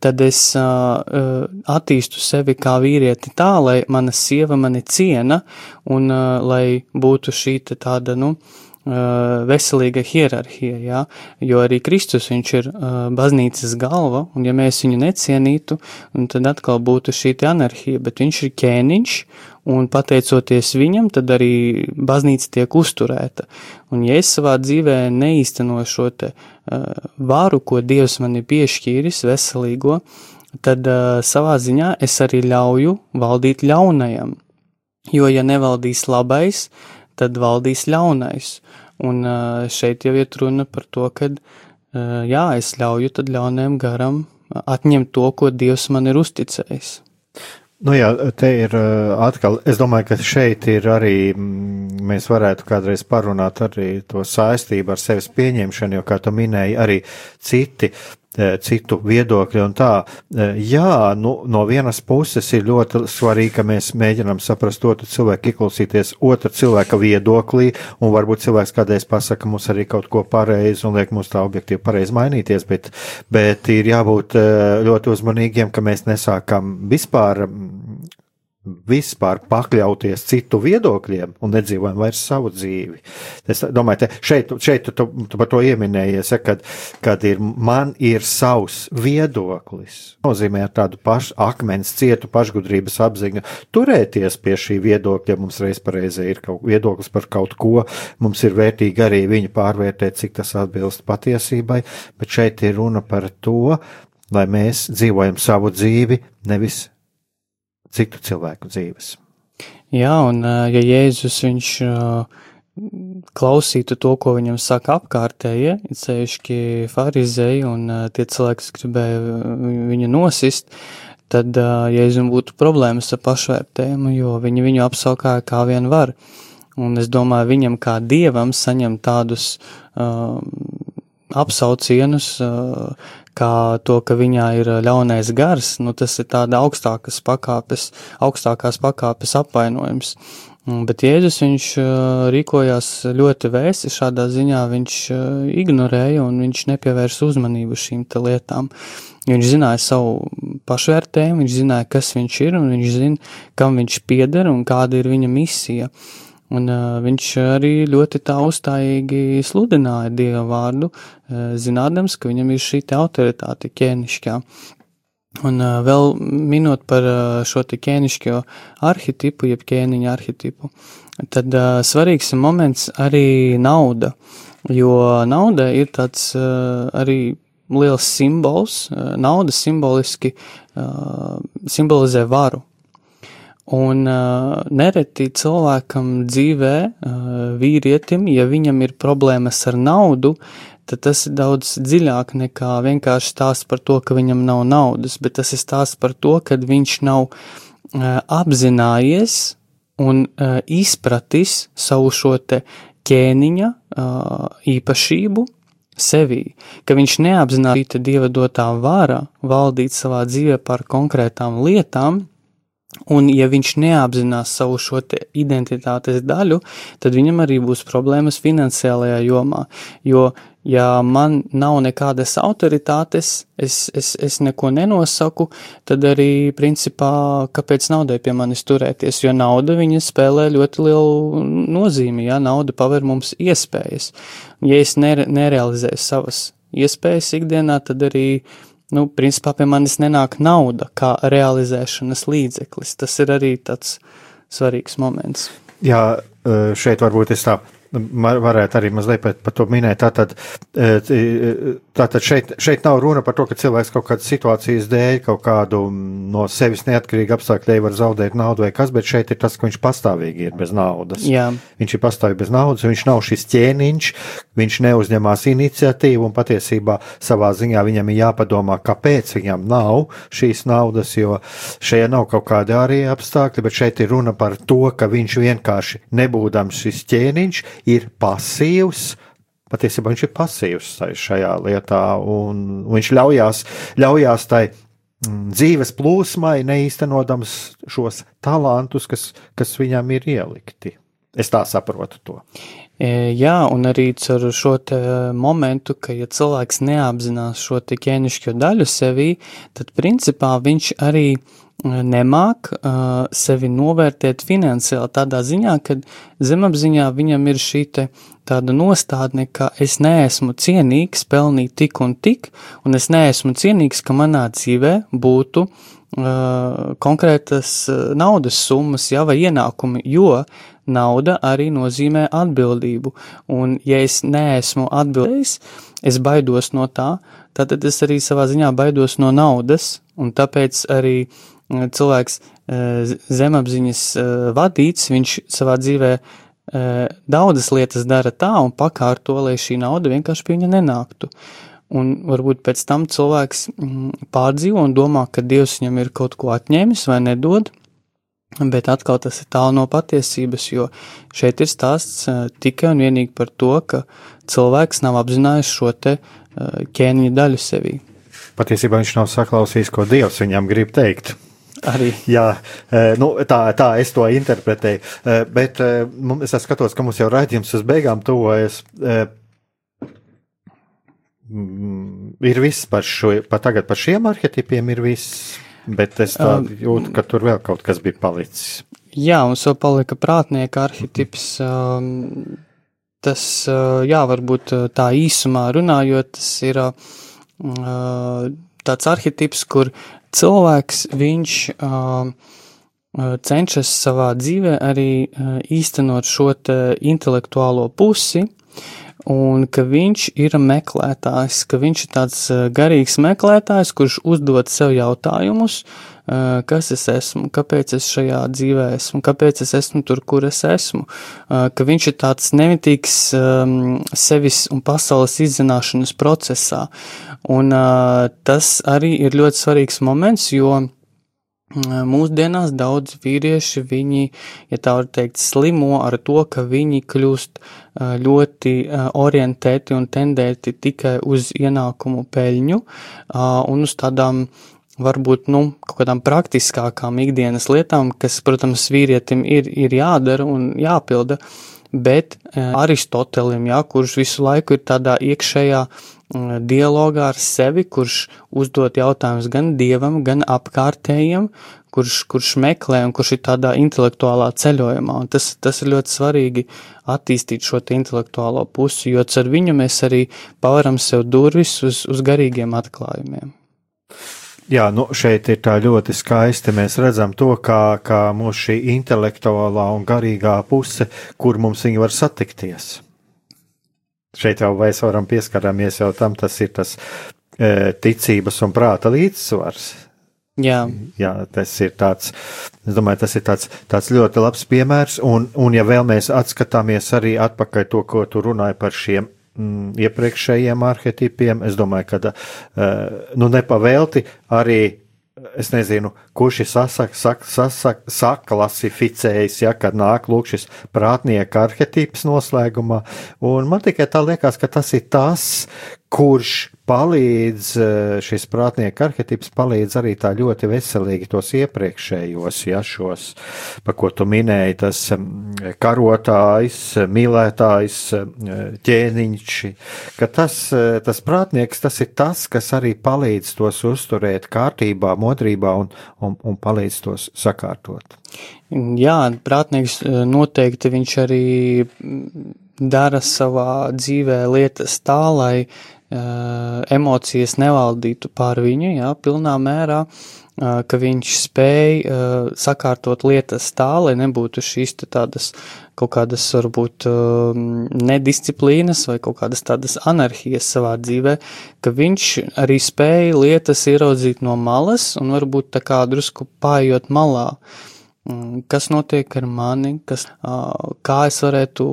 B: tad es uh, attīstu sevi kā vīrieti tā, lai mana sieva mani ciena un uh, lai būtu šī tāda, nu, uh, veselīga hierarhija, jā, jo arī Kristus viņš ir uh, baznīcas galva, un ja mēs viņu necienītu, tad atkal būtu šī anarhija, bet viņš ir ķēniņš, un pateicoties viņam, tad arī baznīca tiek uzturēta. Un ja es savā dzīvē neīsteno šo te uh, varu, ko Dievs man ir piešķīris, veselīgo, tad uh, savā ziņā es arī ļauju valdīt ļaunajam. Jo, ja nevaldīs labais, tad valdīs ļaunais. Un šeit jau iet runa par to, ka, jā, es ļauju tad ļaunajam garam atņemt to, ko Dievs man ir uzticējis.
A: Nu jā, te ir atkal, es domāju, ka šeit ir arī, mēs varētu kādreiz parunāt arī to saistību ar sevis pieņemšanu, jo, kā tu minēji, arī citi citu viedokļu un tā. E, jā, nu, no vienas puses ir ļoti svarīgi, ka mēs mēģinām saprast otru cilvēku, ieklausīties otra cilvēka viedoklī, un varbūt cilvēks kādreiz pasaka mums arī kaut ko pareizi un liek mums tā objektīvi pareizi mainīties, bet, bet ir jābūt e, ļoti uzmanīgiem, ka mēs nesākam vispār vispār pakļauties citu viedokļiem un nedzīvojam vairs savu dzīvi. Es domāju, te, šeit, šeit tu, tu par to ieminējies, ja, kad, kad ir, man ir savs viedoklis. Nozīmē tādu pašu akmens cietu pašgudrības apziņu, turēties pie šī viedokļa. Mums reiz pareizē ir kaut viedoklis par kaut ko, mums ir vērtīgi arī viņu pārvērtēt, cik tas atbilst patiesībai, bet šeit ir runa par to, lai mēs dzīvojam savu dzīvi, nevis citu cilvēku dzīves.
B: Jā, un ja Jēzus viņš klausītu to, ko viņam saka apkārtējie, ja, ceļšķi farizēji un tie cilvēki, kas gribēja viņu nosist, tad Jēzum būtu problēmas ar pašvērtējumu, jo viņi viņu apsaukāja kā vien var. Un es domāju, viņam kā dievam saņem tādus uh, apsaucienus, uh, kā to, ka viņā ir ļaunais gars, nu tas ir tāda augstākas pakāpes, augstākās pakāpes apvainojums. Bet Jēzus viņš rīkojās ļoti vēsi šādā ziņā, viņš ignorēja un viņš nepievērs uzmanību šīm lietām. Viņš zināja savu pašvērtējumu, viņš zināja, kas viņš ir un viņš zina, kam viņš pieder un kāda ir viņa misija. Uh, Un uh, viņš arī ļoti tā uzstājīgi sludināja Dieva vārdu, uh, zinādams, ka viņam ir šī autoritāte ķēnišķā. Un uh, vēl minot par uh, šo te ķēnišķo arhetipu, jeb ķēniņa arhetipu, tad uh, svarīgs moments arī nauda, jo nauda ir tāds uh, arī liels simbols, uh, nauda simboliski uh, simbolizē varu. Un uh, nereti cilvēkam dzīvē, uh, vīrietim, ja viņam ir problēmas ar naudu, tad tas ir daudz dziļāk nekā vienkārši stāsts par to, ka viņam nav naudas, bet tas ir stāsts par to, ka viņš nav uh, apzinājies un uh, izpratis savu šo te ķēniņa uh, īpašību sevī, ka viņš neapzināti dieva dotā vara valdīt savā dzīvē par konkrētām lietām, Un, ja viņš neapzinās savu šo identitātes daļu, tad viņam arī būs problēmas finansiālajā jomā. Jo, ja man nav nekādas autoritātes, es, es, es neko nenosaku, tad arī, principā, kāpēc naudai pie manis turēties? Jo nauda viņa spēlē ļoti lielu nozīmi, ja nauda paver mums iespējas. Ja es nere, nerealizēju savas iespējas ikdienā, tad arī nu, principā pie manis nenāk nauda kā realizēšanas līdzeklis. Tas ir arī tāds svarīgs moments.
A: Jā, šeit varbūt es tā varētu arī mazliet par, par to minēt. Tātad, e, tātad šeit, šeit nav runa par to, ka cilvēks kaut kādas situācijas dēļ, kaut kādu no sevis neatkarīgu apstākļu dēļ var zaudēt naudu vai kas, bet šeit ir tas, ka viņš pastāvīgi ir bez naudas.
B: Jā.
A: Viņš ir pastāvīgi bez naudas, viņš nav šis ķēniņš, viņš neuzņemās iniciatīvu un patiesībā savā ziņā viņam ir jāpadomā, kāpēc viņam nav šīs naudas, jo šeit nav kaut kādi arī apstākļi, bet šeit ir runa par to, ka viņš vienkārši nebūdams šis ķēniņš, ir pasīvs. Patiesībā viņš ir pasīvs šajā lietā, un viņš ļaujās, ļaujās tai mm, dzīves plūsmai, neīstenodams šos talantus, kas, kas viņam ir ielikti. Es tā saprotu to.
B: E, jā, un arī caur šo momentu, ka ja cilvēks neapzinās šo ķēnišķo daļu sevī, tad principā viņš arī nemāk uh, sevi novērtēt finansiāli tādā ziņā, ka zemapziņā viņam ir šī te tāda nostādne, ka es neesmu cienīgs pelnīt tik un tik, un es neesmu cienīgs, ka manā dzīvē būtu uh, konkrētas naudas summas, ja, vai ienākumi, jo nauda arī nozīmē atbildību, un ja es neesmu atbildējis, es baidos no tā, tad es arī savā ziņā baidos no naudas, un tāpēc arī uh, cilvēks eh, zemapziņas eh, vadīts, viņš savā dzīvē eh, daudzas lietas dara tā un pakārto, lai šī nauda vienkārši pie viņa nenāktu. Un varbūt pēc tam cilvēks mm, pārdzīvo un domā, ka Dievs viņam ir kaut ko atņēmis vai nedod, bet atkal tas ir tālu no patiesības, jo šeit ir stāsts tikai un vienīgi par to, ka cilvēks nav apzinājis šo te ķēniņa daļu sevī.
A: Patiesībā viņš nav saklausījis, ko Dievs viņam grib teikt.
B: Arī.
A: Jā, e, nu, tā, tā es to interpretēju. E, bet e, es skatos, ka mums jau raidījums uz beigām tuvojas. Mm, ir viss par šo, pat tagad par šiem arhetipiem ir viss, bet es tā jūtu, ka tur vēl kaut kas bija palicis.
B: Jā, mums vēl palika prātnieka arhetips. Um, tas, jā, varbūt tā īsumā runājot, tas ir uh, tāds arhetips, kur cilvēks, viņš uh, cenšas savā dzīvē arī uh, īstenot šo intelektuālo pusi, un ka viņš ir meklētājs, ka viņš ir tāds garīgs meklētājs, kurš uzdod sev jautājumus, kas es esmu, kāpēc es šajā dzīvē esmu, kāpēc es esmu tur, kur es esmu, ka viņš ir tāds nemitīgs sevis un pasaules izzināšanas procesā. Un tas arī ir ļoti svarīgs moments, jo Mūsdienās daudz vīrieši, viņi, ja tā var teikt, slimo ar to, ka viņi kļūst ļoti orientēti un tendēti tikai uz ienākumu peļņu un uz tādām varbūt, nu, kaut kādām praktiskākām ikdienas lietām, kas, protams, vīrietim ir, ir jādara un jāpilda, bet Aristotelim, jā, kurš visu laiku ir tādā iekšējā dialogā ar sevi, kurš uzdot jautājumus gan dievam, gan apkārtējiem, kurš, kurš meklē un kurš ir tādā intelektuālā ceļojumā. Un tas, tas ir ļoti svarīgi attīstīt šo intelektuālo pusi, jo ar viņu mēs arī pavaram sev durvis uz, uz garīgiem atklājumiem.
A: Jā, nu šeit ir tā ļoti skaisti. Mēs redzam to, kā, kā mūsu šī intelektuālā un garīgā puse, kur mums viņi var satikties. Šeit jau mēs varam pieskaramies jau tam, tas ir tas e, ticības un prāta līdzsvars.
B: Jā.
A: Jā, tas ir tāds, es domāju, tas ir tāds, tāds ļoti labs piemērs, un, un ja vēl mēs atskatāmies arī atpakaļ to, ko tu runāji par šiem mm, iepriekšējiem arhetipiem, es domāju, ka, uh, nu, nepavēlti arī es nezinu, kurš ir sasak, sak, sasak, saklasificējis, ja, kad nāk lūk šis prātnieka arhetips noslēgumā, un man tikai tā liekas, ka tas ir tas, kurš palīdz, eh, šis prātnieka arhetips palīdz arī tā ļoti veselīgi tos iepriekšējos, ja šos, pa ko tu minēji, tas mm, karotājs, mīlētājs, eh, ķēniņš, ka tas, eh, tas prātnieks, tas ir tas, kas arī palīdz tos uzturēt kārtībā, modrībā un, un, un palīdz tos sakārtot.
B: Jā, prātnieks noteikti viņš arī mm, dara savā dzīvē lietas tā, lai emocijas nevaldītu pār viņu, jā, pilnā mērā, uh, ka viņš spēj uh, sakārtot lietas tā, lai nebūtu šīs tādas kaut kādas varbūt um, nedisciplīnas vai kaut kādas tādas anarhijas savā dzīvē, ka viņš arī spēja lietas ieraudzīt no malas un varbūt tā kā drusku pājot malā. Uh, kas notiek ar mani, kas, kā es varētu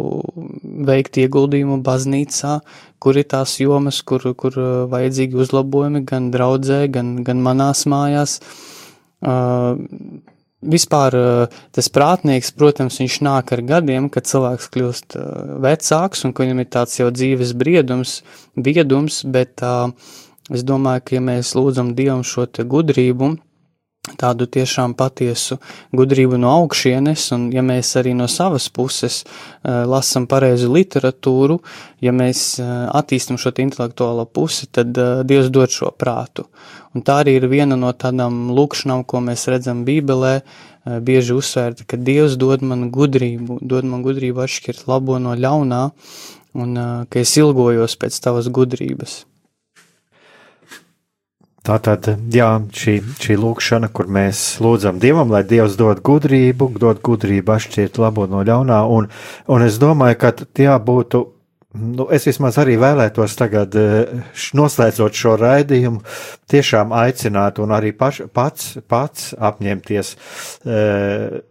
B: veikt ieguldījumu baznīcā, kur ir tās jomas, kur, kur vajadzīgi uzlabojumi gan draudzē, gan, gan manās mājās. Vispār tas prātnieks, protams, viņš nāk ar gadiem, kad cilvēks kļūst vecāks un ka viņam ir tāds jau dzīves briedums, viedums, bet es domāju, ka ja mēs lūdzam Dievam šo gudrību, tādu tiešām patiesu gudrību no augšienes, un ja mēs arī no savas puses uh, lasam pareizu literatūru, ja mēs uh, attīstam šo intelektuālo pusi, tad uh, Dievs dod šo prātu. Un tā arī ir viena no tādām lūkšanām, ko mēs redzam Bībelē, bieži uzsvērta, ka Dievs dod man gudrību, dod man gudrību atšķirt labo no ļaunā, un ka es ilgojos pēc tavas gudrības.
A: Tā tad, jā, šī, šī lūkšana, kur mēs lūdzam Dievam, lai Dievs dod gudrību, dod gudrību atšķirt labo no ļaunā, un, un es domāju, ka jā, būtu, nu, es vismaz arī vēlētos tagad, eh, noslēdzot šo raidījumu, tiešām aicināt un arī paš, pats, pats apņemties. Uh,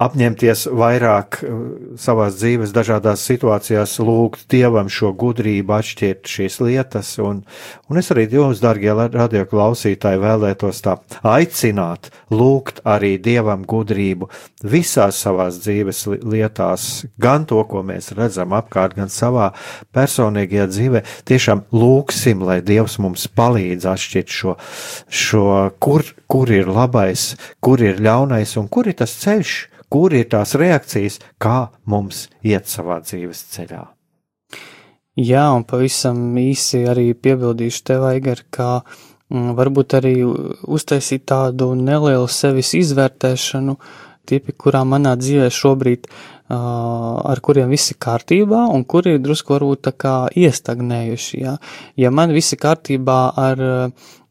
A: apņemties vairāk uh, savās dzīves dažādās situācijās, lūgt Dievam šo gudrību, atšķirt šīs lietas, un, un es arī jums, darbie radio klausītāji, vēlētos tā aicināt, lūgt arī Dievam gudrību visās savās dzīves lietās, gan to, ko mēs redzam apkārt, gan savā personīgajā dzīvē. Tiešām lūgsim, lai Dievs mums palīdz atšķirt šo, šo kur, kur ir labais, kur ir ļaunais un kur ir tas ceļš, kur ir tās reakcijas, kā mums iet savā dzīves ceļā.
B: Jā, un pavisam īsi arī piebildīšu tev, Aigar, ka mm, varbūt arī uztaisīt tādu nelielu sevis izvērtēšanu, tie, pie kurām manā dzīvē šobrīd, uh, ar kuriem viss ir kārtībā, un kuri ir drusku varbūt tā kā iestagnējuši, jā. Ja man viss ir kārtībā ar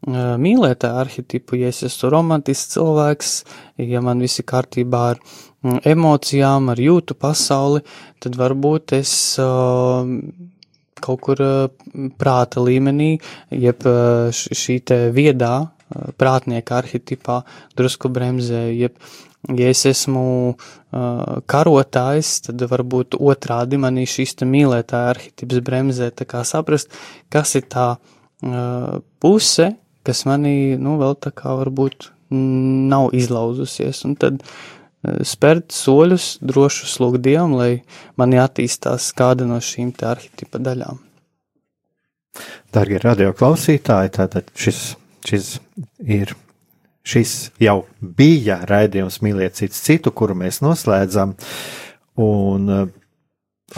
B: mīlētāju arhetipu, ja es esmu romantisks cilvēks, ja man viss ir kārtībā ar emocijām, ar jūtu pasauli, tad varbūt es kaut kur prāta līmenī, jeb šī te viedā prātnieka arhetipā drusku bremzē, jeb, ja es esmu uh, karotājs, tad varbūt otrādi manī šīs te mīlētāja arhetips bremzē, tā kā saprast, kas ir tā uh, puse, kas manī, nu, vēl tā kā varbūt nav izlauzusies. Un tad uh, spērt soļus, drošus lūgt Dievam, lai mani attīstās kāda no šīm te arhetipa daļām.
A: Darbie radio klausītāji, tātad šis, šis ir. Šis jau bija raidījums Mīliet cits citu, kuru mēs noslēdzam, un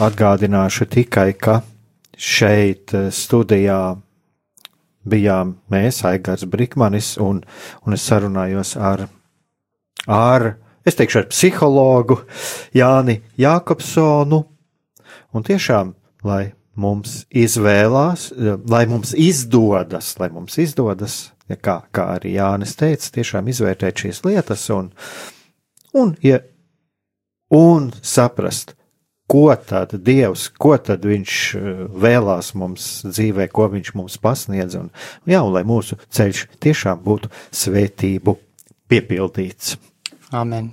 A: atgādināšu tikai, ka šeit studijā bijām mēs, Aigars Brikmanis, un, un es sarunājos ar, ar, es teikšu, ar psihologu Jāni Jākopsonu, un tiešām, lai mums izvēlās, lai mums izdodas, lai mums izdodas, ja kā, kā arī Jānis teica, tiešām izvērtēt šīs lietas un, un, ja, un saprast, ko tad Dievs, ko tad Viņš eh, vēlās mums dzīvē, ko Viņš mums pasniedz, un, jā, un lai mūsu ceļš tiešām būtu svētību piepildīts.
B: Amen.